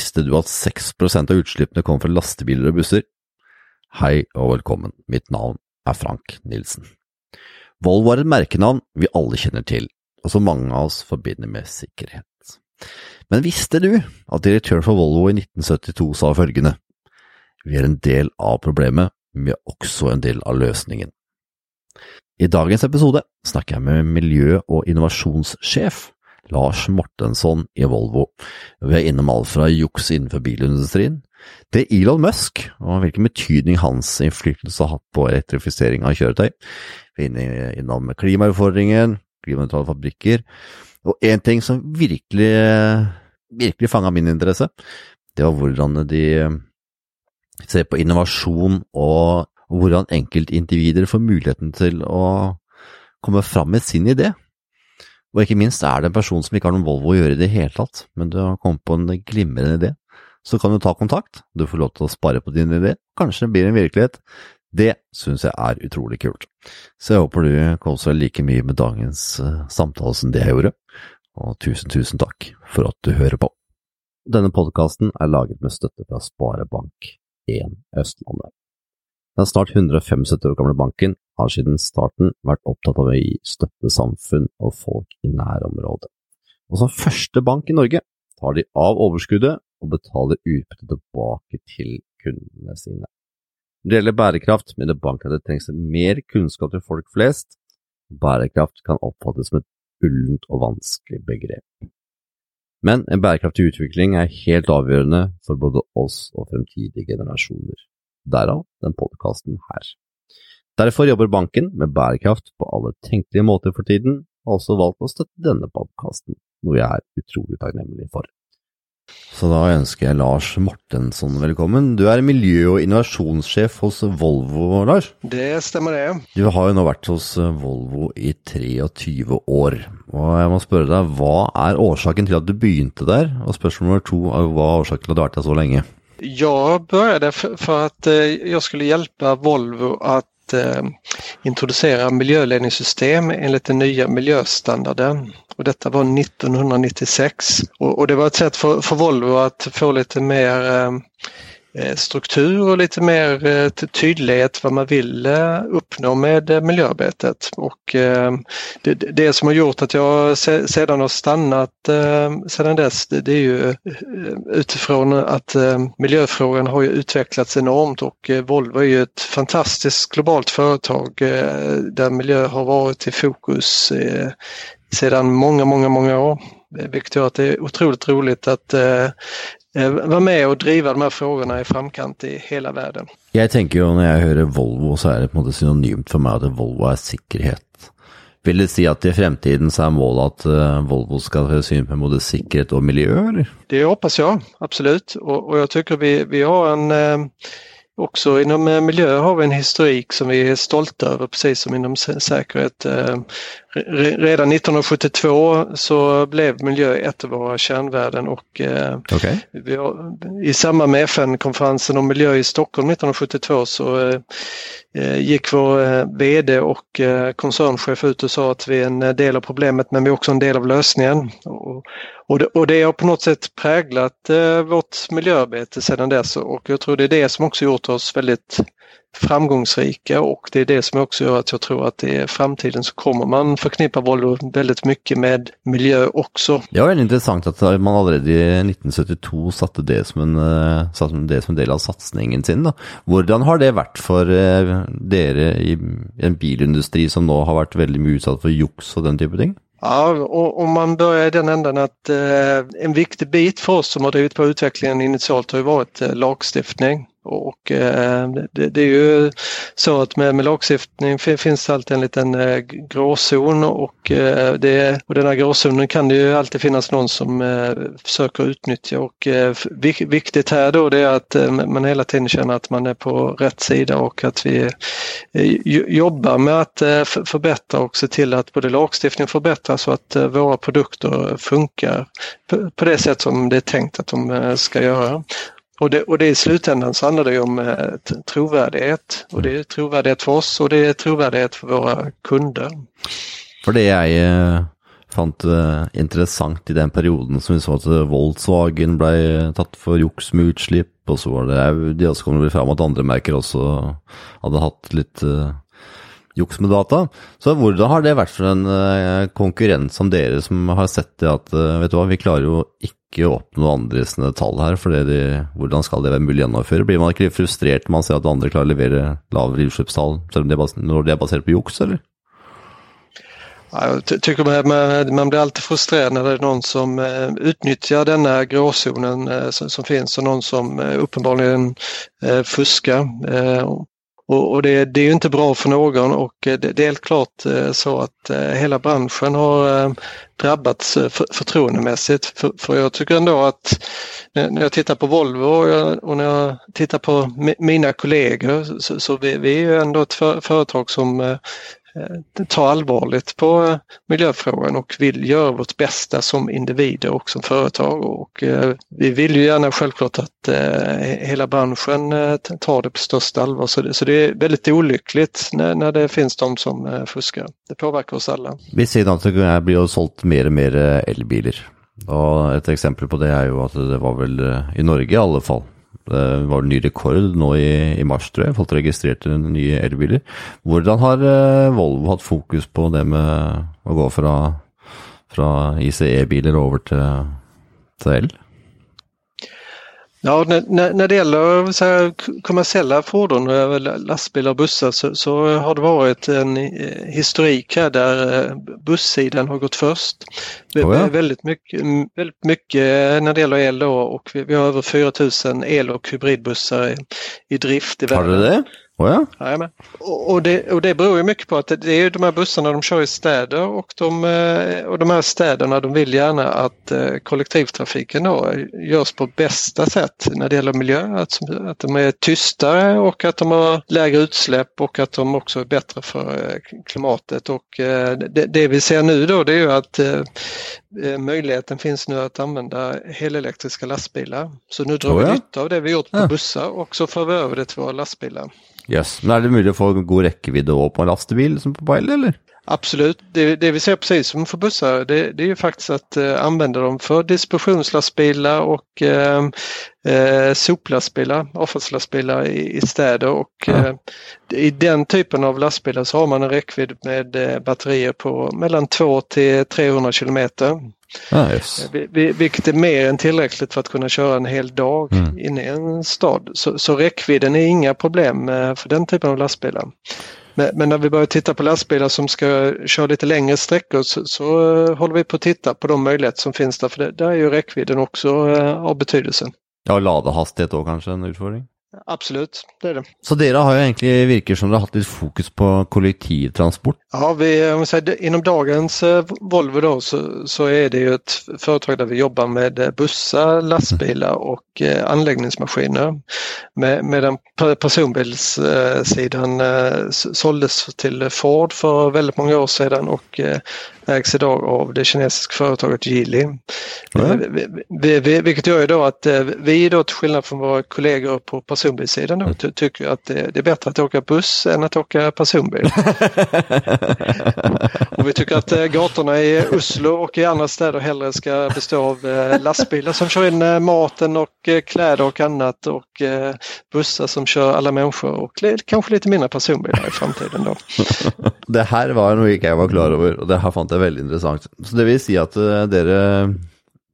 Visste du at 6% av utslippene kommer fra lastebiler og busser? Hei og velkommen, mitt navn er Frank Nilsen. Volvo er et merkenavn vi alle kjenner til, og som mange av oss forbinder med sikkerhet. Men visste du at direktøren for Volvo i 1972 sa følgende? Vi er en del av problemet, men vi er også en del av løsningen. I dagens episode snakker jeg med miljø- og innovasjonssjef Lars Mortensson i Volvo. Vi er innom alt fra juks innenfor bilindustrien, til Elon Musk og hvilken betydning hans innflytelse har hatt på elektrifisering av kjøretøy. Vi er innom klimautfordringen, klimanøytrale fabrikker, og én ting som virkelig, virkelig fanga min interesse, det var hvordan de ser på innovasjon og hvordan enkeltindivider får muligheten til å komme fram med sin idé. Og ikke minst er det en person som ikke har noen Volvo å gjøre i det hele tatt, men du har kommet på en glimrende idé, så kan du ta kontakt, du får lov til å spare på din idé, kanskje det blir en virkelighet. Det synes jeg er utrolig kult. Så jeg håper du koser deg like mye med dagens eh, samtale som det jeg gjorde, og tusen, tusen takk for at du hører på. Denne podkasten er laget med støtte fra Sparebank1 Østlandet. Den snart 175 år gamle banken har siden starten vært opptatt av å gi støtte samfunn og folk i nærområdet. Og som første bank i Norge tar de av overskuddet og betaler utbytte tilbake til kundene sine. Når det gjelder bærekraft, mener banken at det trengs mer kunnskap til folk flest. Bærekraft kan oppfattes som et ullent og vanskelig begrep. Men en bærekraftig utvikling er helt avgjørende for både oss og fremtidige generasjoner. Derav den podkasten her. Derfor jobber banken med bærekraft på alle tenkelige måter for tiden, og har også valgt å støtte denne podkasten, noe jeg er utrolig takknemlig for. Så da ønsker jeg Lars Mortensson velkommen. Du er miljø- og innovasjonssjef hos Volvo, Lars? Det stemmer det. Du har jo nå vært hos Volvo i 23 år, og jeg må spørre deg, hva er årsaken til at du begynte der? Og spørsmål nummer to er hva er årsaken til at du har vært der så lenge? Jag började för att eh, jag skulle hjälpa Volvo att eh, introducera miljöledningssystem enligt den nya miljöstandarden. Och detta var 1996 och, det var ett sätt för, för Volvo att få lite mer eh, Eh, struktur och lite mer eh, tydlighet vad man vill eh, uppnå med miljöarbetet. Och det, det som har gjort att jag sedan har stannat sedan dess det är ju utifrån att miljöfrågan har utvecklats enormt och Volvo är ju ett fantastiskt globalt företag där miljö har varit i fokus sedan många, många, många år. Vilket gör att det är otroligt roligt att vara med och driva de här frågorna i framkant i hela världen. Jeg tenker jo når jeg hører Volvo, så er det på måte synonymt for meg at Volvo er sikkerhet. Vil det si at i fremtiden så er målet at Volvo skal ha syn på både sikkerhet och miljö? Eller? Det hoppas jag, absolut. Och, och jag tycker vi, vi har en Också inom miljö har vi en historik som vi är stolta över, precis som inom säkerhet. Redan 1972 så blev miljö ett av våra kärnvärden och okay. vi har, i samband med FN-konferensen om miljö i Stockholm 1972 så gick vår VD och koncernchef ut och sa att vi är en del av problemet men vi är också en del av lösningen. Och det, och det har på något sätt präglat vårt miljöarbete sedan dess och jag tror det är det som också gjort oss väldigt framgångsrika och det är det som också gör att jag tror att i framtiden så kommer man förknippa Volvo väldigt mycket med miljö också. Det var väldigt intressant att man i 1972 satte det som en, satte det som en del av satsningen sin. Hvordan har det vært for dere i en bilindustri som nå har vært veldig mye utsatt for juks och den type ting? Ja, och om man börjar i den änden att eh, en viktig bit för oss som har drivit på utvecklingen initialt har ju varit eh, lagstiftning. Och eh, det, det, är ju så att med, med lagstiftning finns det alltid en liten eh, gråzon och, eh, det, och den här gråzonen kan det ju alltid finnas någon som eh, försöker utnyttja och eh, viktigt här då det är att eh, man hela tiden känner att man är på rätt sida och att vi eh, jobbar med att förbättra och se till att både lagstiftning förbättras och att våra produkter funkar på, på det sätt som det är tänkt att de ska göra. Och det, och det i slutändan så handlar det om eh, trovärdighet. Och det är trovärdighet för oss och det är trovärdighet för våra kunder. För det jag eh, fant det intressant i den perioden som vi såg att eh, Volkswagen blev tatt för juks med utslipp, och så var det det också så kom det fram att andra märken också hade haft lite uh, juks med data. Så hur har det varit för en uh, konkurrent som dere, som har sett det att uh, vet du vad, vi klarar ju inte ikke oppnå andre sine tall her, for de, hvordan skal det være mulig å gjennomføre? Blir man ikke frustrert når man ser at andre klarer å levere lavere utslippstall når det er basert på juks, eller? Jag tycker man, blir alltid frustrerad när det är någon som eh, utnyttjar denna gråzonen eh, som finns och någon som eh, uppenbarligen fuskar. Och, det, det, är ju inte bra för någon och eh, det, det är helt klart eh, så att eh, hela branschen har drabbats förtroendemässigt. För, för jag tycker ändå att när jag tittar på Volvo och, när jag tittar på mina kollegor så, så vi, vi är ändå ett för, företag som Eh, tar allvarligt på eh, miljöfrågan och vill göra vårt bästa som individer och som företag. Och eh, vi vill ju gärna självklart att hela branschen tar det på största allvar. Så det, är väldigt olyckligt när, när det finns de som fuskar. Det påverkar oss alla. Vi ser att det blir sålt mer och mer elbilar. Och ett exempel på det är ju att det var väl i Norge i alla fall Eh, det var ny rekord nå i, i mars, tror jeg. Folk registrerte nye elbiler. Hvordan har eh, Volvo hatt fokus på det med å gå fra, fra ICE-biler over til, til el? Ja, när, när det gäller så här, kommersiella fordon, lastbilar och bussar så, så, har det varit en eh, historik här där eh, bussidan har gått först. Oh ja. väldigt, mycket, väldigt mycket när det gäller el då och vi, vi har över 4000 el och hybridbussar i, i drift i världen. Har du det? Oh ja. Och, det, och det beror ju mycket på att det är de här bussarna de kör i städer och de, eh, och de här städerna de vill gärna att eh, kollektivtrafiken då görs på bästa sätt när det gäller miljö. Att, att de är tystare och att de har lägre utsläpp och att de också är bättre för eh, klimatet. Och det, det vi ser nu då det är ju att möjligheten finns nu att använda helelektriska lastbilar. Så nu drar oh ja. vi nytta av det vi gjort på ja. bussar och så för vi över det till våra lastbilar. Yes. Men är det möjligt att få god räckvidd på en lastbil som på bil eller? Absolut. Det, det, vi ser precis som för bussar det, det är ju faktiskt att eh, använda dem för distributionslastbilar och eh, eh, soplastbilar, avfallslastbilar i, i städer och ja. eh, i den typen av lastbilar så har man en räckvidd med eh, batterier på mellan 2 till 300 kilometer. Ah, yes. Vilket är mer än tillräckligt för att kunna köra en hel dag mm. inne i en stad. Så, så räckvidden är inga problem för den typen av lastbilar. Men, men, när vi börjar titta på lastbilar som ska köra lite längre sträckor så, så uh, håller vi på att titta på de möjligheter som finns där. För det, där är ju räckvidden också av betydelse. Ja, ladehastighet då kanske en utfordring? Absolut, det är det. Så dere har ju egentligen virker som dere har haft lite fokus på kollektivtransport? Ja, vi, om inom dagens eh, Volvo då så, så är det ju ett företag där vi jobbar med eh, bussar, lastbilar och eh, anläggningsmaskiner. Med, medan personbilssidan eh, såldes till Ford för väldigt många år sedan och eh, ägs idag av det kinesiska företaget Geely. Mm. Vi, vi, vilket gör ju då att eh, vi då till skillnad från våra kollegor på personbilssidan då, mm. tycker att det, är bättre att åka buss än att åka personbil. och vi tycker att eh, gatorna i Oslo och i andra städer hellre ska bestå av eh, lastbilar som kör in maten och kläder och annat och bussar som kör alla människor och kanske lite mindre personbilar i framtiden då. det här var nog inte jag var klar över och det här fann er veldig interessant. Så det vil si at eh, dere,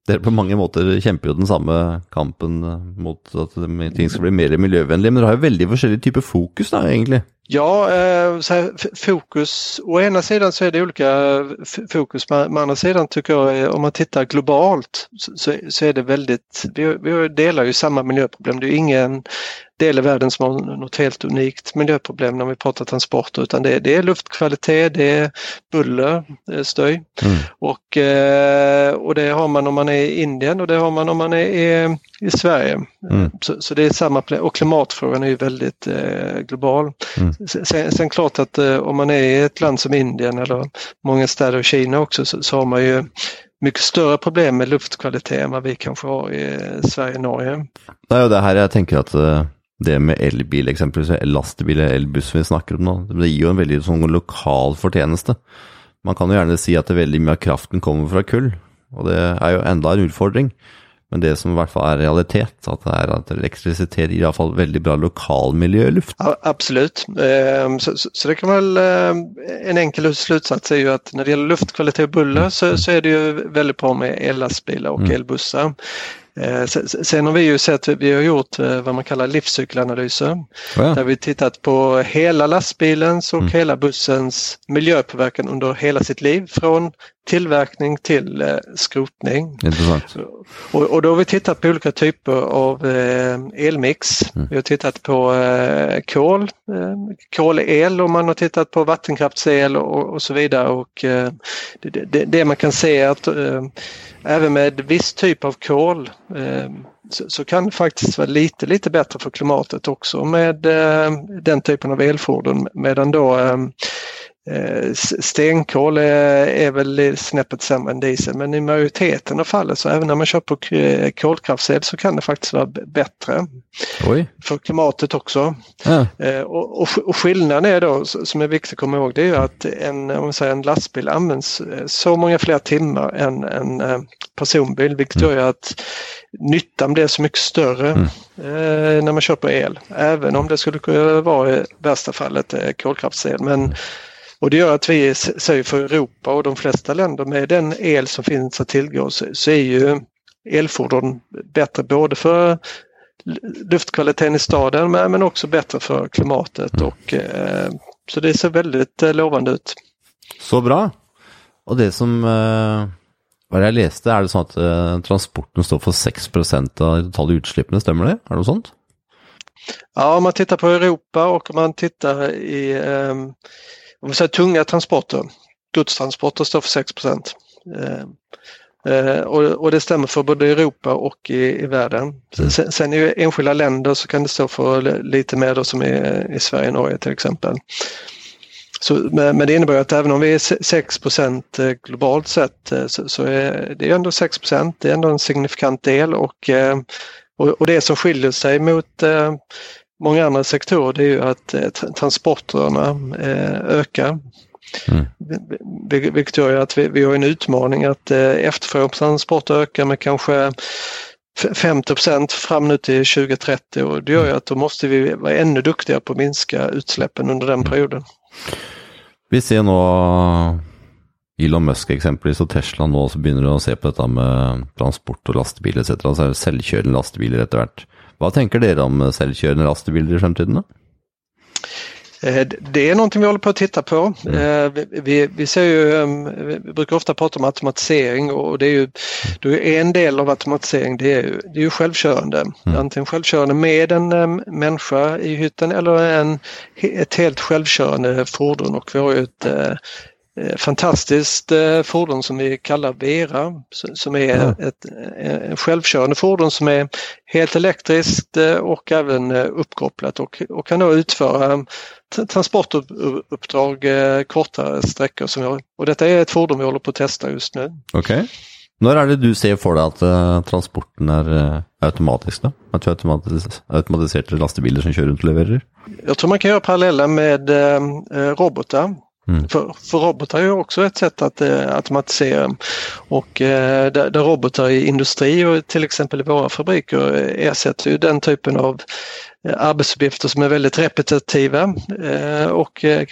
dere på mange måter kjemper jo den samme kampen eh, mot at ting skal bli mer miljøvennlig, men dere har jo veldig forskjellig type fokus da, egentlig? Ja, eh, så här, fokus, å ena sidan så är det olika fokus, men å andra sidan tycker jag om man tittar globalt så, så är det väldigt, vi, vi delar ju samma miljöproblem. Det är ingen del i världen som har något helt unikt miljöproblem när vi pratar transporter utan det, det är luftkvalitet, det är buller, det är stöj. Mm. Och, eh, och det har man om man är i Indien och det har man om man är i, i Sverige. Mm. Så, så, det är samma och klimatfrågan är ju väldigt eh, global. Mm. Sen, sen, klart att eh, om man är i ett land som Indien eller många städer i Kina också så, så har man ju mycket större problem med luftkvalitet än vad vi kanske har i eh, Sverige och Norge. Det är ju det här jag tänker att eh, det med elbil, exempelvis, lastbil eller elbuss vi snackar om nu, det ger ju en väldigt sån lokal förtjänst. Man kan ju gärna säga att det väldigt mycket av kraften kommer från kull, och det är ju ändå en utfordring. Men det som i hvert fall er realitet, at det er at elektrisitet gir iallfall veldig bra lokalmiljøluft. Ja, absolut, Ehm, så, så, det kan väl ehm, en enkel slutsats är ju att när det gäller luftkvalitet och buller så, så är det ju väldigt bra med ellastbilar och Mm. elbussar. Eh, se- se- Sen har vi ju sett, vi har gjort eh, vad man kallar livscykelanalyser. Ja. Där vi tittat på hela lastbilens och Mm. hela bussens miljöpåverkan under hela sitt liv från tillverkning till eh, skrotning. Interessant. Och, och då har vi tittat på olika typer av eh, elmix. Mm. Vi har tittat på eh, kol, eh, kolel och man har tittat på vattenkraftsel och, och så vidare. Och, eh, det, det, det man kan se är att även med viss typ av kol Ehm, så, så kan det faktiskt vara lite, lite bättre för klimatet också med eh, den typen av elfordon. Medan då eh, Stenkol är, är väl snäppet sämre än diesel men i majoriteten av fallet så även när man kör på k- kolkraftsel så kan det faktiskt vara bättre Oi. för klimatet också. Ja. Eh, Och, och, och skillnaden är då, som är viktigt att komma ihåg, det är att en, om man säger, en lastbil används eh, så många fler timmar än en eh, personbil vilket gör ju att nyttan blir så mycket större Mm. eh, när man kör på el. Även om det skulle kunna vara i värsta fallet eh, kolkraftsel. Men, och det gör att vi säger för Europa och de flesta länder med den el som finns att tillgå så, så är ju elfordon bättre både för luftkvaliteten i staden men, också bättre för klimatet. Och, eh, så det ser väldigt eh, lovande ut. Så bra. Og det som eh, Hva det jeg leste, er det sånn at eh, transporten står for 6% av de totale utslippene, stemmer det? Er det sånt? Ja, om man tittar på Europa och om man tittar i om vi säger tunga transporter, godstransporter står för 6 eh, eh, och, och det stämmer för både Europa och i, i världen. Sen, sen i enskilda länder så kan det stå för li- lite mer då som i, i Sverige och Norge till exempel. Så, men, det innebär att även om vi är se- 6% globalt sett eh, så, så är det ändå 6% det är ändå en signifikant del och, eh, och, och det som skiljer sig mot eh, många andra sektorer det är ju att eh, tra- transporterna eh, ökar. Mm. Vil- Vilket gör att vi, vi har en utmaning att eh, efterfrågan på transporter ökar med kanske f- 50% fram nu till 2030 och det gör ju att då måste vi vara ännu duktigare på att minska utsläppen under den perioden. Vi ser nå Elon Musk eksempelvis og Tesla nå også begynner å se på dette med transport og lastebiler etc. Altså selvkjørende lastebiler etter hvert. Hva tenker dere om selvkjørende lastebiler i fremtiden? da? Eh, Det är någonting vi håller på att titta på. Eh, vi- Vi, ser ju, eh, vi brukar ofta prata om automatisering och det är ju det är en del av automatisering det är ju, det är ju självkörande. Antingen självkörande med en eh, människa i hytten eller en, ett helt självkörande fordon och vi har ju ett eh, fantastiskt eh, fordon som vi kallar Vera som är ett eh, självkörande fordon som är helt elektriskt eh, och även eh, uppkopplat och, och kan då utföra transportuppdrag eh, kortare sträckor. Som har. Och detta är ett fordon vi håller på att testa just nu. Ok. Når er det du ser for deg at eh, transporten eh, automatisk, da? At vi har automatis automatiserte lastebiler som kjører rundt og leverer? Jag tror man kan göra paralleller med eh, eh, robotar. Mm. För, för robotar är ju också ett sätt att eh, automatisera och eh, där, där robotar i industri och till exempel i våra fabriker eh, ersätter ju den typen av eh, arbetsuppgifter som är väldigt repetitiva eh, och, eh,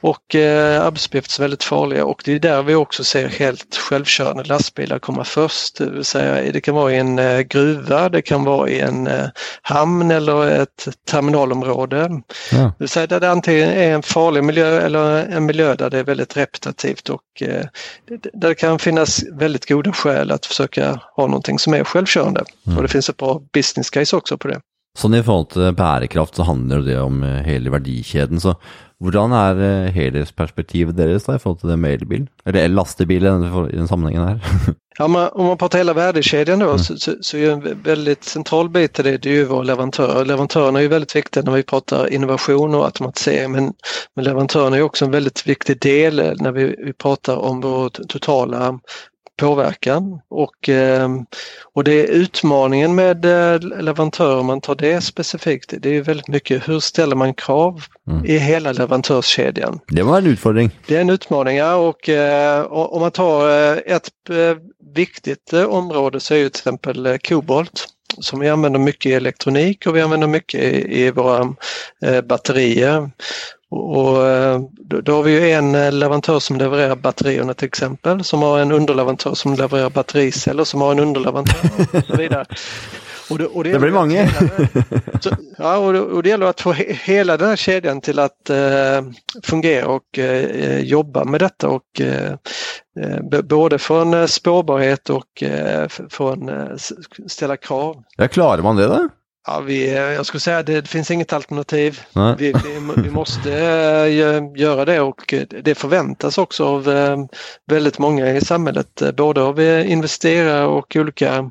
och eh, arbetsuppgifter väldigt farliga och det är där vi också ser helt självkörande lastbilar komma först. Det vill säga det kan vara i en eh, gruva, det kan vara i en eh, hamn eller ett terminalområde. Ja. Det vill säga där det antingen är en farlig miljö eller en miljö där det är väldigt repetitivt och eh, det- där det kan finnas väldigt goda skäl att försöka ha någonting som är självkörande. Och det finns ett bra business case också på det. Sånn i forhold til bærekraft så handler det om eh, hele verdikjeden. Så hvordan er eh, helhetsperspektivet deres da i forhold til det med elbil? Eller lastebil i den, sammenhengen her? Ja, om, man, om man pratar hela värdekedjan då så, så, så är en väldigt central bit i det, det är ju våra leverantörer. Leverantörerna är ju väldigt viktiga när vi pratar innovation och automatisering men, men leverantörerna är också en väldigt viktig del när vi, vi pratar om vår totala påverkan och, och det är utmaningen med leverantörer om man tar det specifikt. Det är väldigt mycket hur ställer man krav mm. i hela leverantörskedjan. Det var en utmaning. Det är en utmaning ja, och om man tar ett viktigt område så är ju till exempel kobolt som vi använder mycket i elektronik och vi använder mycket i, i våra eh, batterier. Och, eh, då har vi ju en eh, leverantör som levererar batterierna till exempel, som har en underleverantör som levererar battericeller, som har en underleverantör och så vidare. Och det, och det, det blir många. Så, ja, och det, och det gäller att få he, hela den här kedjan till att eh, fungera och eh, jobba med detta och eh, eh både från spårbarhet och från ställa krav. Ja, klarar man det då? Ja, vi, jag skulle säga att det, det finns inget alternativ. Vi, vi, vi, måste äh, göra det och det förväntas också av äh, väldigt många i samhället, både av investerare och olika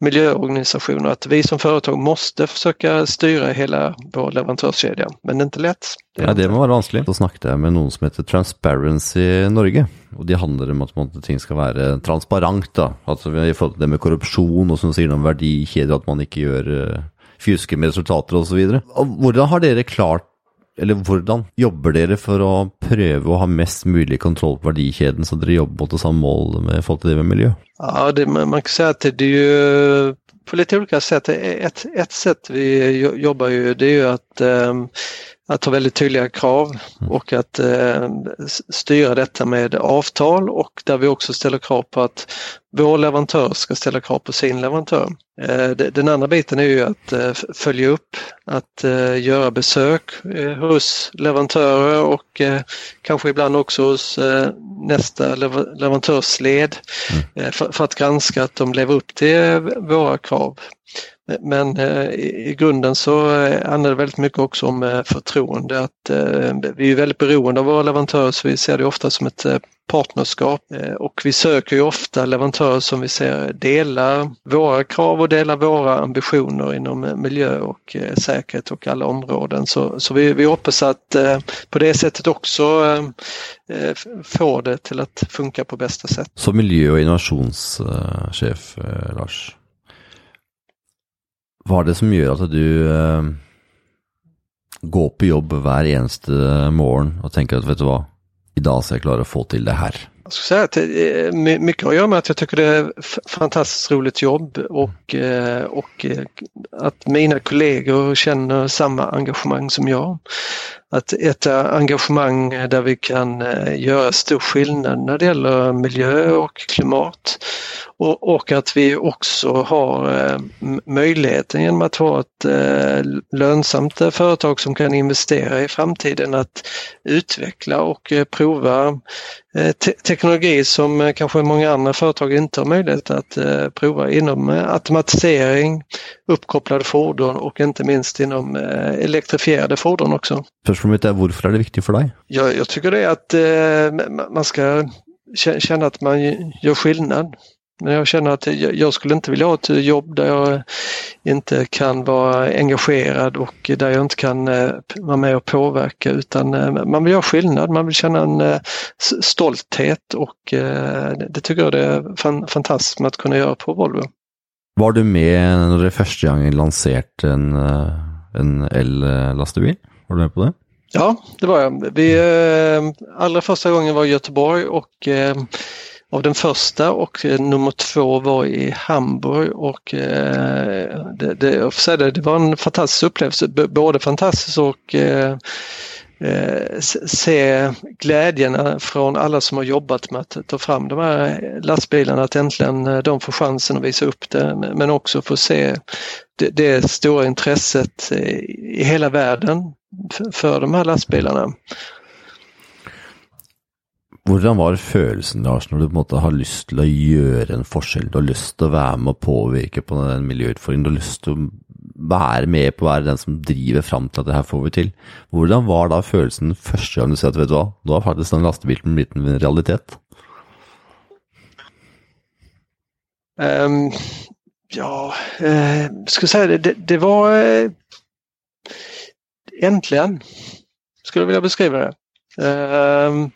miljöorganisationer, att vi som företag måste försöka styra hela vår leverantörskedja. Men det är inte lätt. Det ja, det var vanskelig. Då snackade jag med någon som heter Transparency Norge. Och det handlar om att ting ska vara transparent. Då. Alltså, I forhold det med korruption och som säger om värdekedjor, att man inte gör fjuske med resultater osv. Hvordan har dere klart eller hvordan jobber dere for å prøve å ha mest mulig kontroll på verdikjeden, så dere jobber mot det samme mål med forhold till det med miljö? Ja, det, man kan säga att det är ju på lite olika sätt. Ett, ett sätt vi jobbar ju det är ju att um, att ha väldigt tydliga krav mm. och att eh, styra detta med avtal och där vi också ställer krav på att vår leverantör ska ställa krav på sin leverantör. Eh, den andra biten är ju att eh, följa upp, att eh, göra besök eh, hos leverantörer och eh, kanske ibland också hos nästa leverantörsled mm. för, för att granska att de lever upp till våra krav. Men eh, i grunden så eh, handlar det väldigt mycket också om eh, förtroende. Att, vi är väldigt beroende av våra leverantörer så vi ser det ofta som ett partnerskap och vi söker ju ofta leverantörer som vi ser delar våra krav och delar våra ambitioner inom miljö och säkerhet och alla områden. Så, så vi, vi hoppas att på det sättet också få det till att funka på bästa sätt. Så miljö och innovationschef Lars, hva er det som gjør at du eh, går på jobb hver eneste morgen och tänker att vet du vad, idag ska jag klara att få till det här? Jag skulle säga att eh, det är mycket att göra med att jag tycker det är fantastiskt roligt jobb och, eh, och eh, att mina kollegor känner samma engagemang som jag att ett engagemang där vi kan eh, göra stor skillnad när det gäller miljö och klimat. Och, och att vi också har eh, möjligheten genom att ha ett eh, lönsamt företag som kan investera i framtiden att utveckla och prova te teknologi som kanske många andra företag inte har möjlighet att prova inom automatisering, uppkopplade fordon och inte minst inom elektrifierade fordon också. Spörsmålet är varför är det viktigt för dig? Jag, jag tycker det är att eh, man ska känna att man gör skillnad. Men jag känner att jag skulle inte vilja ha ett jobb där jag inte kan vara engagerad och där jag inte kan eh, vara med och påverka utan eh, man vill göra skillnad, man vill känna en eh, stolthet och det tycker jag det är fantastiskt med att kunna göra på Volvo. Var du med när du första gången lanserade en, eh, en el-lastbil? Var du med på det? Ja, det var jag. Vi, eh, allra första gången var i Göteborg och eh, av den första och nummer två var i Hamburg och det, det, jag får säga det, det var en fantastisk upplevelse. Både fantastisk och eh, se glädjen från alla som har jobbat med att ta fram de här lastbilarna, att äntligen eh, de får chansen att visa upp det, men också få se det, det stora intresset i hela världen för de här lastbilarna. Hvordan var følelsen Lars, når du på en måte har lyst til å gjøre en forskjell? Du har lyst til å være med og påvirke på den miljøutfordringen. Du har lyst til å være med på å være den som driver fram til at det her får vi til. Hvordan var da følelsen første gang du ser at vet du hva, nå har faktisk den lastebilen blitt en realitet? Um, ja, eh, ska säga det, det, det var eh, äntligen, skulle jag vilja beskriva det. Ehm,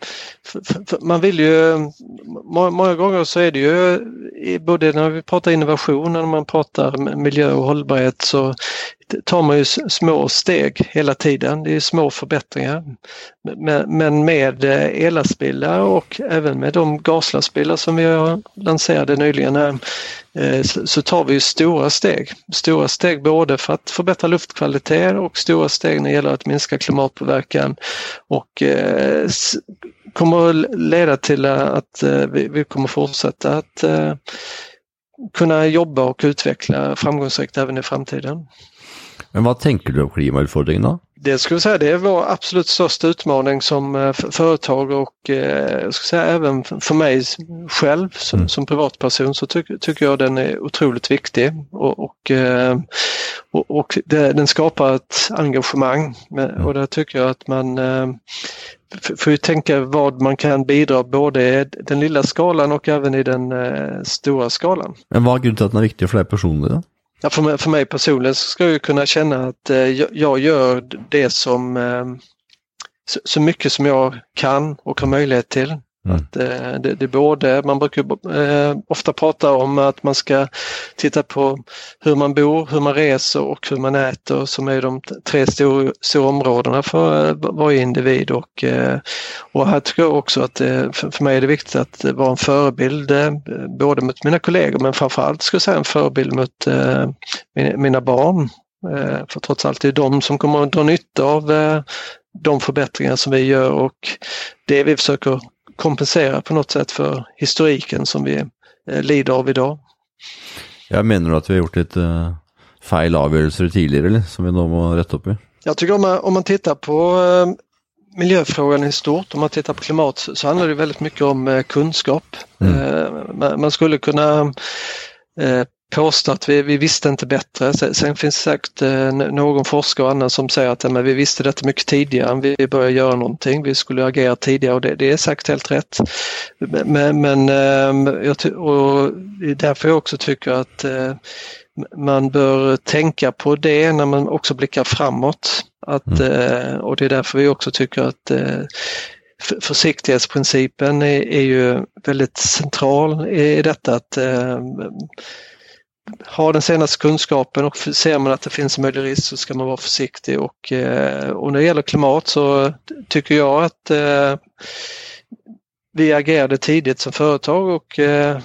man vill ju, många gånger så är det ju, både när vi pratar innovation och när man pratar miljö och hållbarhet så tar man ju små steg hela tiden. Det är små förbättringar. Men med eh, ellastbilar och även med de gaslastbilar som vi har lanserade nyligen här eh, så tar vi ju stora steg. Stora steg både för att förbättra luftkvalitet och stora steg när det gäller att minska klimatpåverkan och eh, kommer kommer leda till att eh, vi kommer fortsätta att eh, kunna jobba och utveckla framgångsrikt även i framtiden. Men vad tänker du om klimatutfordringen då? Det skulle jag säga det är vår absolut största utmaning som eh, företag och eh, skulle säga även för mig själv som, mm. som privatperson så ty tycker jag den är otroligt viktig och, och, eh, och, och det, den skapar ett engagemang mm. och där tycker jag att man får ju tänka vad man kan bidra både i den lilla skalan och även i den stora skalan. Men vad är grunden till att den är viktig för dig personligen? Ja, för, mig, för mig personligen så ska jag kunna känna att eh, jag, gör det som eh, så, så, mycket som jag kan och har möjlighet till. Mm. Att, eh, det, det är både, man brukar eh, ofta prata om att man ska titta på hur man bor, hur man reser och hur man äter som är de tre stora, stora områdena för eh, varje individ. Och, eh, och här tycker jag också att för, för mig är det viktigt att vara en förebild eh, både mot mina kollegor men framförallt skulle jag säga en förebild mot eh, mina barn. Eh, för trots allt det är de som kommer att dra nytta av de förbättringar som vi gör och det vi försöker kompensera på något sätt för historiken som vi eh, lider av idag. Jag menar att vi har gjort lite uh, fel avgörelser tidigare eller, som vi nu måste rätta upp i? Jag tycker om man, om man tittar på uh, miljöfrågan i stort, om man tittar på klimat så handlar det väldigt mycket om kunskap. Mm. Man, skulle kunna påstå att vi, vi visste inte bättre. Sen, sen finns det säkert eh, någon forskare och annan som säger att men vi visste detta mycket tidigare än vi började göra någonting. Vi skulle agera tidigare och det, det är säkert helt rätt. Men, men eh, jag, och därför jag också tycker att eh, man bör tänka på det när man också blickar framåt. Att, mm. och det är därför vi också tycker att försiktighetsprincipen är, är ju väldigt central i detta att har den senaste kunskapen och ser man att det finns en möjlig risk så ska man vara försiktig. Och, eh, och när det gäller klimat så tycker jag att eh, vi agerade tidigt som företag och eh,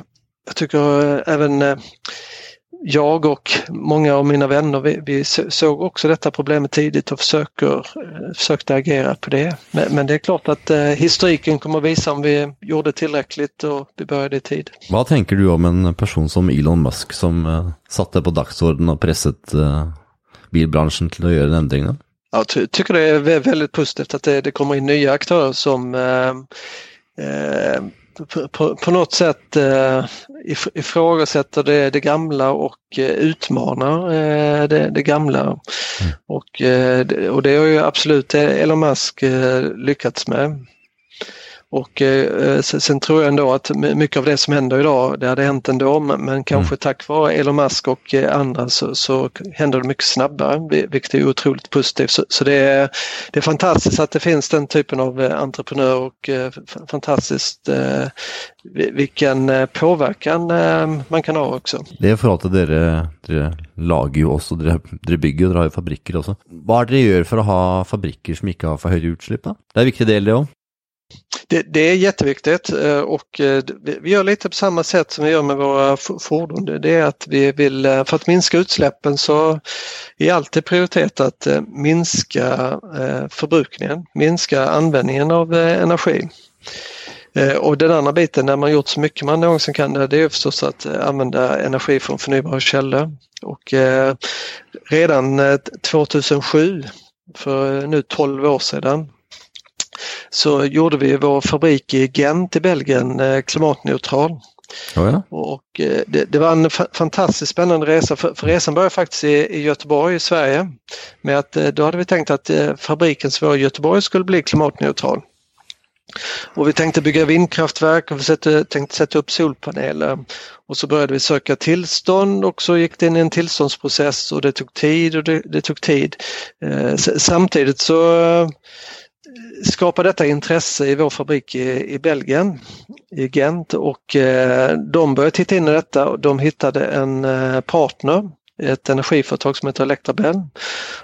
jag tycker eh, även eh, jag och många av mina vänner, vi, vi, såg också detta problemet tidigt och försöker, eh, försökte agera på det. Men, men det är klart att eh, historiken kommer att visa om vi gjorde tillräckligt och vi började i tid. Vad tänker du om en person som Elon Musk som eh, satte på dagsorden och pressat eh, bilbranschen till att göra en ändring? Jag ty tycker det är väldigt positivt att det, det kommer in nya aktörer som eh, på, på, något sätt eh, ifrågasätter det, det gamla och eh, utmanar eh, det, det gamla. Mm. Och, eh, och det har ju absolut Elon Musk eh, lyckats med. Och eh, sen tror jag ändå att mycket av det som händer idag, det hade hänt ändå, men, kanske mm. tack vare Elon Musk och eh, andra så, så händer det mycket snabbare, vilket är otroligt positivt. Så, så det, är, det är fantastiskt att det finns den typen av eh, entreprenör och eh, fantastiskt eh, vilken eh, påverkan eh, man kan ha också. Det är för att dere, dere lager ju också, dere, dere bygger och dere har fabriker också. Vad är det ni gör för att ha fabriker som inte har för höga utsläpp? Det är en viktig del det också. Det, det, är jätteviktigt eh, och eh, vi gör lite på samma sätt som vi gör med våra fordon. Det är att vi vill, eh, för att minska utsläppen så är alltid prioritet att minska förbrukningen, minska användningen av energi. Och den andra biten när man gjort så mycket man någonsin kan det är förstås att använda energi från förnybara källor. Och redan 2007, för nu 12 år sedan, så gjorde vi vår fabrik i Gent i Belgien eh, klimatneutral. Oh ja. Och eh, det, det, var en fantastiskt spännande resa för, för resan började faktiskt i, i, Göteborg i Sverige. Med att eh, då hade vi tänkt att fabriken som var i Göteborg skulle bli klimatneutral. Och vi tänkte bygga vindkraftverk och vi sätta, tänkte sätta upp solpaneler. Och så började vi söka tillstånd och så gick det in i en tillståndsprocess och det tog tid och det, det tog tid. Eh, samtidigt så skapa detta intresse i vår fabrik i, i Belgien, i Gent och eh, de började titta in i detta och de hittade en eh, partner, ett energiföretag som heter Electrabel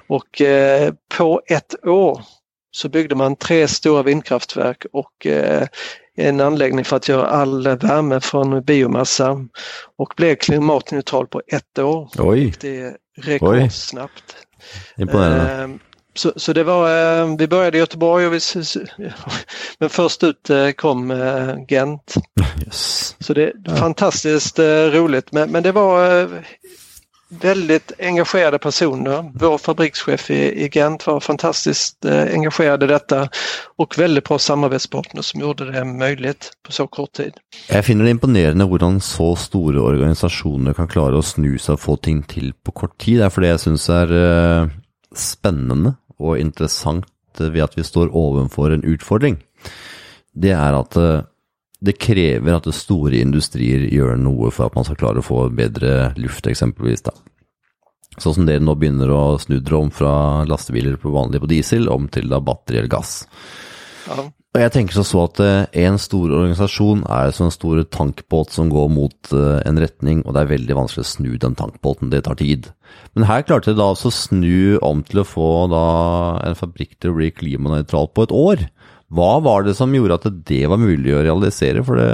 och eh, på ett år så byggde man tre stora vindkraftverk och eh, en anläggning för att göra all värme från biomassa och blev klimatneutral på ett år. Oj! Det är rekordsnabbt. Imponerande. Så, så det var, eh, vi började i Göteborg och vi, men först ut eh, kom eh, Gent. Yes. Så det är fantastiskt roligt men, men det var väldigt engagerade personer. Vår fabrikschef i, i Gent var fantastiskt engagerad i detta och väldigt bra samarbetspartner som gjorde det möjligt på så kort tid. Jag finner det imponerande hur så stora organisationer kan klara att snu sig och få ting till på kort tid. Det är för det jag syns är spännande och intressant ved at vi står ovanför en utfordring, det er at eh, det krever at store industrier gjør noe for at man skal klare å få bedre luft, eksempelvis. da. Sånn som dere nå begynner å om fra lastebiler på vanlig på diesel om til da batteri eller gass. Ja. Og jeg tenker så, så at eh, en stor organisasjon er som en stor tankbåt som går mot eh, en retning, og det er veldig vanskelig å snu den tankbåten. Det tar tid. Men her klarte de da altså å snu om til å få en fabrikk til å bli klimanøytral på et år. Hva var det som gjorde at det var mulig å realisere? For det,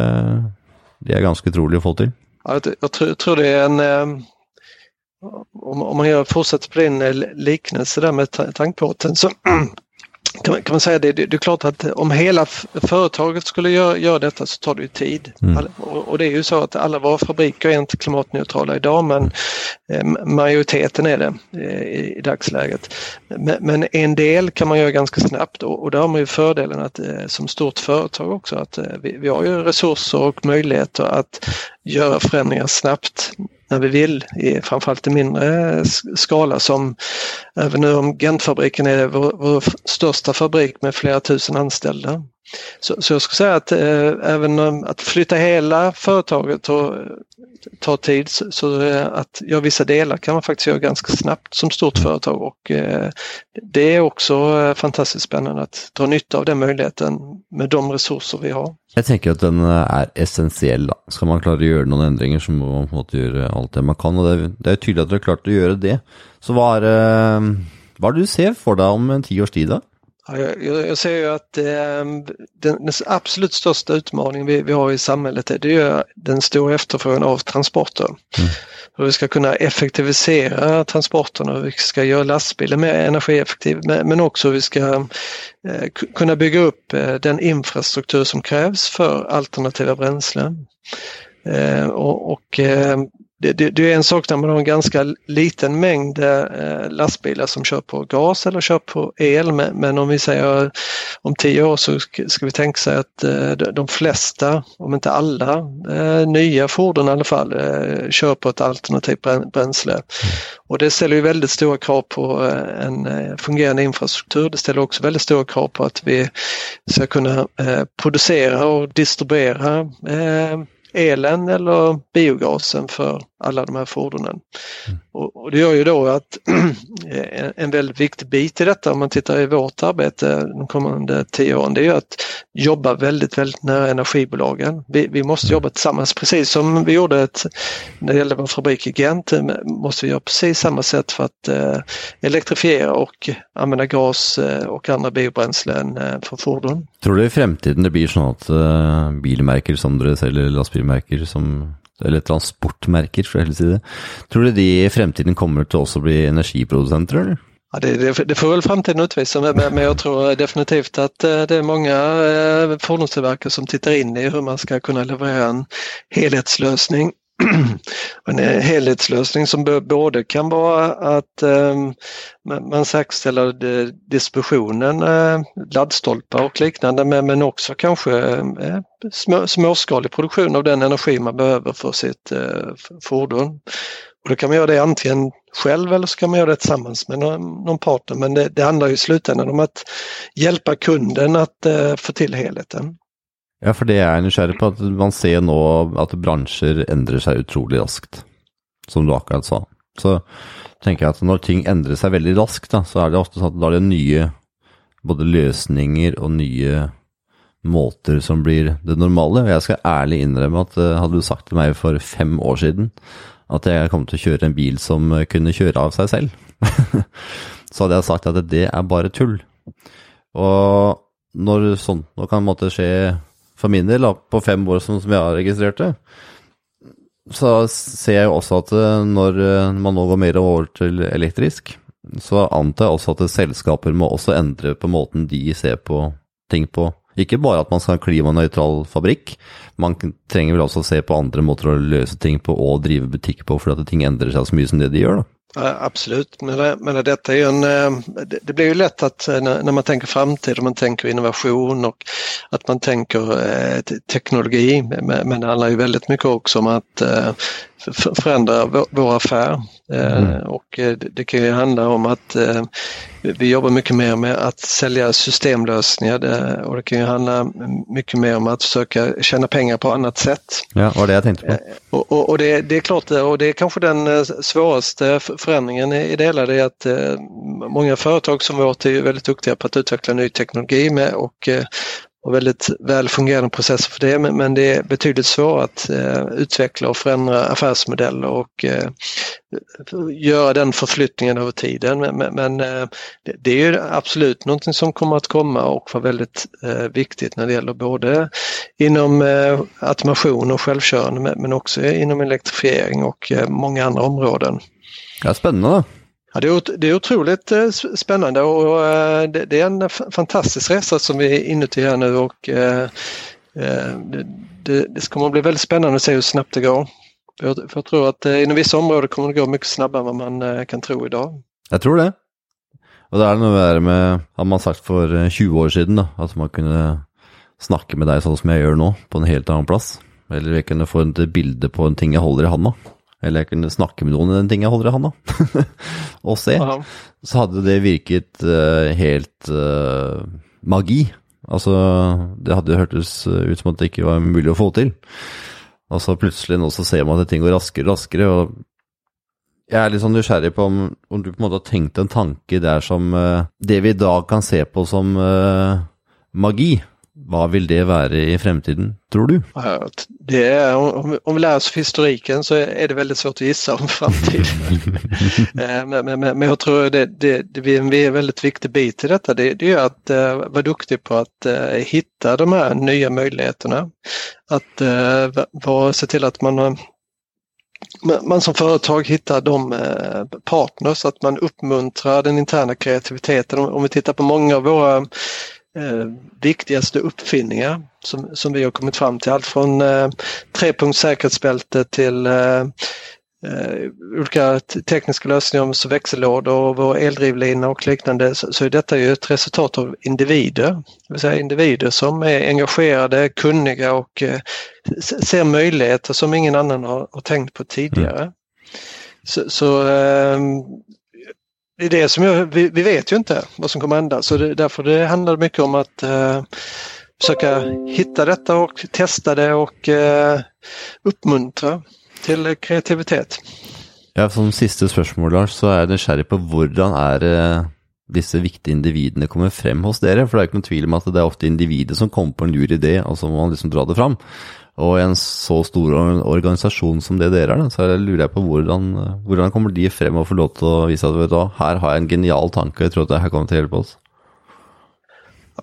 det är ganska troligt att få till. Jag tror, det är en eh, om, om man fortsätter på din liknelse där med tankbåten så kan man, säga det, det, det är klart att om hela företaget skulle göra, göra detta så tar det ju tid. Mm. Och, och, det är ju så att alla våra fabriker är inte klimatneutrala idag men eh, majoriteten är det eh, i, i, dagsläget. Men, men, en del kan man göra ganska snabbt och, och där har man ju fördelen att eh, som stort företag också att eh, vi, vi har ju resurser och möjligheter att göra förändringar snabbt när vi vill, i framförallt i mindre skala som även nu om Gentfabriken är vår, vår största fabrik med flera tusen anställda. Så, så jag skulle säga att eh, även om att flytta hela företaget tar, eh, tar tid så, så eh, att göra vissa delar kan man faktiskt göra ganska snabbt som stort företag och eh, det är också eh, fantastiskt spännande att dra nytta av den möjligheten med de resurser vi har. Jag tänker att den är essentiell. Ska man klara att göra några ändringar så måste man göra allt det man kan och det är, det är tydligt att du har klart att göra det. Så vad är, vad är det du ser för dig om en tio års tid? Då? Ja, jag, jag ser ju att eh, den, den, absolut största utmaningen vi, vi har i samhället är, det är den stora efterfrågan av transporter. Mm. Hur vi ska kunna effektivisera transporterna, hur vi ska göra lastbilen mer energieffektiv men, också hur vi ska eh, kunna bygga upp eh, den infrastruktur som krävs för alternativa bränslen. Eh, och, och eh, det, det, det, är en sak när man har en ganska liten mängd eh, lastbilar som kör på gas eller kör på el men, men om vi säger om tio år så ska, ska vi tänka sig att eh, de flesta, om inte alla, eh, nya fordon i alla fall eh, kör på ett alternativt bränsle. Och det ställer ju väldigt stora krav på eh, en eh, fungerande infrastruktur. Det ställer också väldigt stora krav på att vi ska kunna producera och distribuera elen eller biogasen för alla de här fordonen. Mm. Och, och, det gör ju då att en väldigt viktig bit i detta om man tittar i vårt arbete de kommande tio åren det är att jobba väldigt, väldigt nära energibolagen. Vi, vi måste jobba tillsammans precis som vi gjorde ett, när det gällde vår fabrik i Gent måste vi göra precis samma sätt för att eh, elektrifiera och använda gas eh, och andra biobränslen eh, för fordon. Tror du i framtiden det blir så att eh, bilmärken som du säljer lastbilmärken som eller transportmärken för att Tror du de i framtiden kommer att också bli energiproducenter? Eller? Ja, det, det, det, får väl framtiden utvisa men, men jag tror definitivt att eh, det är många eh, fordonstillverkare som tittar in i hur man ska kunna leverera en helhetslösning en helhetslösning som både kan vara att ehm, man säkerställer distributionen, eh, laddstolpar och liknande men, också kanske eh, småskalig produktion av den energi man behöver för sitt eh, fordon. Och då kan man göra det antingen själv eller så kan man göra det tillsammans med någon, någon partner men det, det handlar i slutändan om att hjälpa kunden att få till helheten. Ja, for det er jeg nysgjerrig på. at Man ser nå at bransjer endrer seg utrolig raskt, som du akkurat sa. Så tenker jeg at når ting endrer seg veldig raskt, da, så er det ofte sånn at da er det nye både løsninger og nye måter som blir det normale. Og jeg skal ærlig innrømme at eh, hadde du sagt til meg for fem år siden at jeg kom til å kjøre en bil som kunne kjøre av seg selv, så hadde jeg sagt at det er bare tull. Og når sånt nå kan måtte skje for min del, på fem år som, som jeg har registrert det, så ser jeg jo også at eh, når eh, man nå går mer over til elektrisk, så antar jeg også at selskaper må også endre på måten de ser på ting på ikke bare at man skal ha en klimanøytral fabrikk, man trenger vel også å se på andre måter å løse ting på og drive butikk på, fordi at ting endrer seg så mye som det de gjør. da. Ja, absolut, men, men detta är en, eh, det blir ju lätt att eh, när man tänker framtid och man tänker innovation och att man tänker eh, teknologi, men det handlar ju väldigt mycket också om att förändra vår affär. Mm. Och det kan ju handla om att vi jobbar mycket mer med att sälja systemlösningar och det kan ju handla mycket mer om att försöka tjäna pengar på annat sätt. Ja, vad det jag tänkte på. Och, och, och det, det, är klart, och det är kanske den svåraste förändringen i det hela, det är att eh, många företag som vårt är väldigt duktiga på att utveckla ny teknologi med och eh, och väldigt väl fungerande processer för det men det är betydligt svårare att eh, utveckla och förändra affärsmodeller och eh, göra den förflyttningen över tiden. Men, men eh, det är ju absolut någonting som kommer att komma och vara väldigt eh, viktigt när det gäller både inom eh, automation och självkörande men också inom elektrifiering och eh, många andra områden. Ja, spännande. Ja, det, är, det är otroligt eh, spännande och eh, det är en fantastisk resa som vi är inuti här nu och eh, det, det kommer att bli väldigt spännande att se hur snabbt det går. För jag, för jag tror att inom vissa områden kommer det gå mycket snabbare än vad man kan tro idag. Jag tror det. Och det är nog där med, har man sagt för 20 år sedan, då, att man kunde snacka med dig så som jag gör nu på en helt annan plats. Eller vi kunde få ett bild på en ting jag håller i handen. Eller jeg kunne snakke med noen i den ting jeg holder i handa, og se. Aha. Så hadde det virket uh, helt uh, magi. Altså, det hadde hørtes ut som at det ikke var mulig å få til. Og så plutselig nå så ser man at ting går raskere og raskere. og jeg er litt sånn nysgjerrig på om, om, du på en måte har tenkt en tanke der som uh, Det vi i dag kan se på som magi, vad vill det vara i framtiden, tror du? Det är, om, om vi lär oss historiken så är det väldigt svårt att gissa om framtiden. Eh, men, men, men, jag tror det, det, det är en väldigt viktig bit i detta. Det, det är att uh, vara duktig på att uh, hitta de här nya möjligheterna. Att uh, var, se till att man man som företag hittar de partners, att man uppmuntrar den interna kreativiteten. Om vi tittar på många av våra eh, viktigaste uppfinningar som, som vi har kommit fram till. Allt från eh, trepunkts säkerhetsbälte till eh, eh, olika tekniska lösningar som växellådor och vår eldrivlina och liknande så, så är detta ju ett resultat av individer. Det vill säga individer som är engagerade, kunniga och eh, ser möjligheter som ingen annan har, har tänkt på tidigare. Mm. Så, så eh, det är det som jag, vi, vi, vet ju inte vad som kommer att hända så det, därför det handlar mycket om att eh, försöka hitta detta och testa det och eh, uppmuntra till kreativitet. Ja, som sista fråga, Lars, så är jag nyfiken på hur är det disse viktige individene kommer frem hos dere? For det er ikke noen tvil om att det är ofta individer som kommer på en lur idé, och så må man liksom dra det fram. Og i en så stor organisasjon som det dere er, så lurer jeg på hvordan, hvordan kommer de frem og får lov til å vise at vet du, her har jeg en genial tanke, jag tror att det här kommer til å hjelpe oss?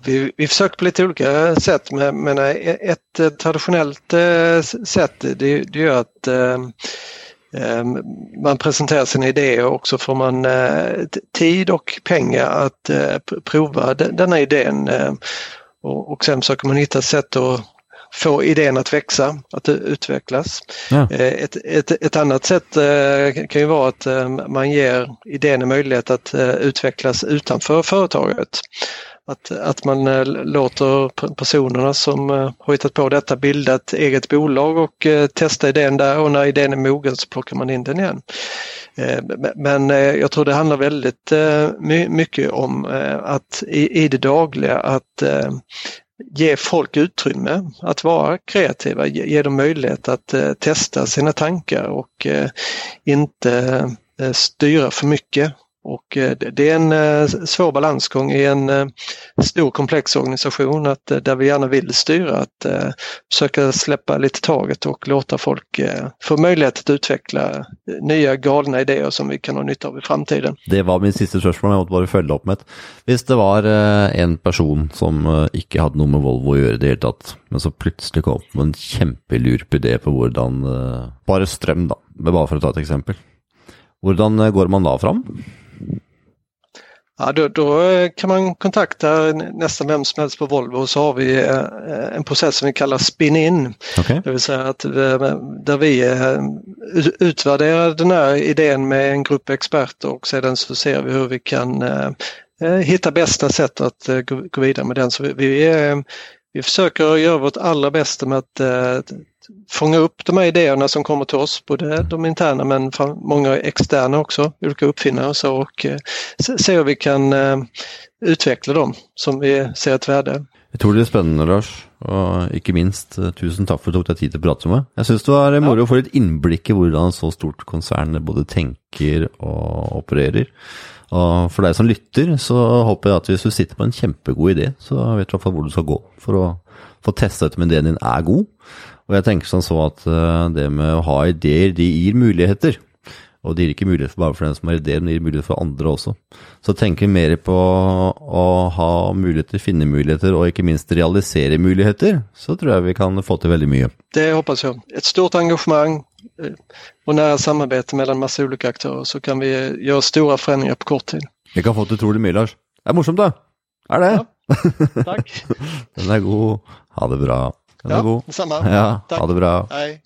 Vi, vi försöker på lite olika sätt men, men ett eh, traditionellt eh, sätt det, det är att eh, man presenterar sina idéer och så får man tid och pengar att prova denna idén. Och sen försöker man hitta sätt att få idén att växa, att utvecklas. Ja. Eh, ett, ett, ett, annat sätt eh, kan ju vara att eh, man ger idén en möjlighet att utvecklas utanför företaget. Att, att man låter personerna som har hittat på detta bilda ett eget bolag och testa idén där och när idén är mogen så plockar man in den igen. Men jag tror det handlar väldigt mycket om att i det dagliga att ge folk utrymme att vara kreativa, ge, dem möjlighet att eh, testa sina tankar och eh, inte eh, styra för mycket. Och eh, det är en eh, svår balansgång i en eh, stor komplex organisation att, där vi gärna vill styra, att försöka släppa lite taget och låta folk få möjlighet att utveckla nya galna idéer som vi kan ha nytta av i framtiden. Det var min sista fråga, jag måste bara följa upp med. Om det var en person som inte hade något med Volvo att göra det hele men så plötsligt kom upp med en kjempelurp idé på hur, bara ström då, bara för att ta ett exempel. Hur går man då fram? Ja, då, då, kan man kontakta nästan vem som helst på Volvo och så har vi eh, en process som vi kallar spin-in. Okay. Det vill säga att eh, där vi eh, utvärderar den här idén med en grupp experter och sedan så ser vi hur vi kan hitta bästa sätt att gå vidare med den. Så vi, vi försöker göra vårt allra bästa med att fånga upp de här idéerna som kommer till oss, både de interna men många externa också, olika uppfinnare och så och eh, se hur vi kan eh, utveckla dem som vi ser ett värde. Jag tror det är spännande Lars, och inte minst eh, tusen tack för att du tog dig tid att prata med mig. Jag syns det var moro att få ett inblick i hur en så stort koncern både tänker och opererar. Och för dig som lyssnar så hoppas jag att om du sitter på en jättegod idé så vet du i alla fall var du ska gå för att få testa ut om idén din är god. Og jeg tenker sånn så at uh, det med å ha ideer, de gir muligheter. Og det gir ikke muligheter bare for den som har ideer, men det gir muligheter for andre også. Så tenker mer på å ha muligheter, finne muligheter og ikke minst realisere muligheter, så tror jeg vi kan få til veldig mye. Det hoppas jag. Ett stort engagemang eh, och nära samarbete mellan massa olika aktörer så kan vi göra stora förändringar på kort tid. Vi kan få till utrolig mye, Lars. Det är morsomt, da. Er det? Ja, tack. Den är god. Ha det bra. Ja. Detsamma. Ja, Tack. ha det bra. Hej.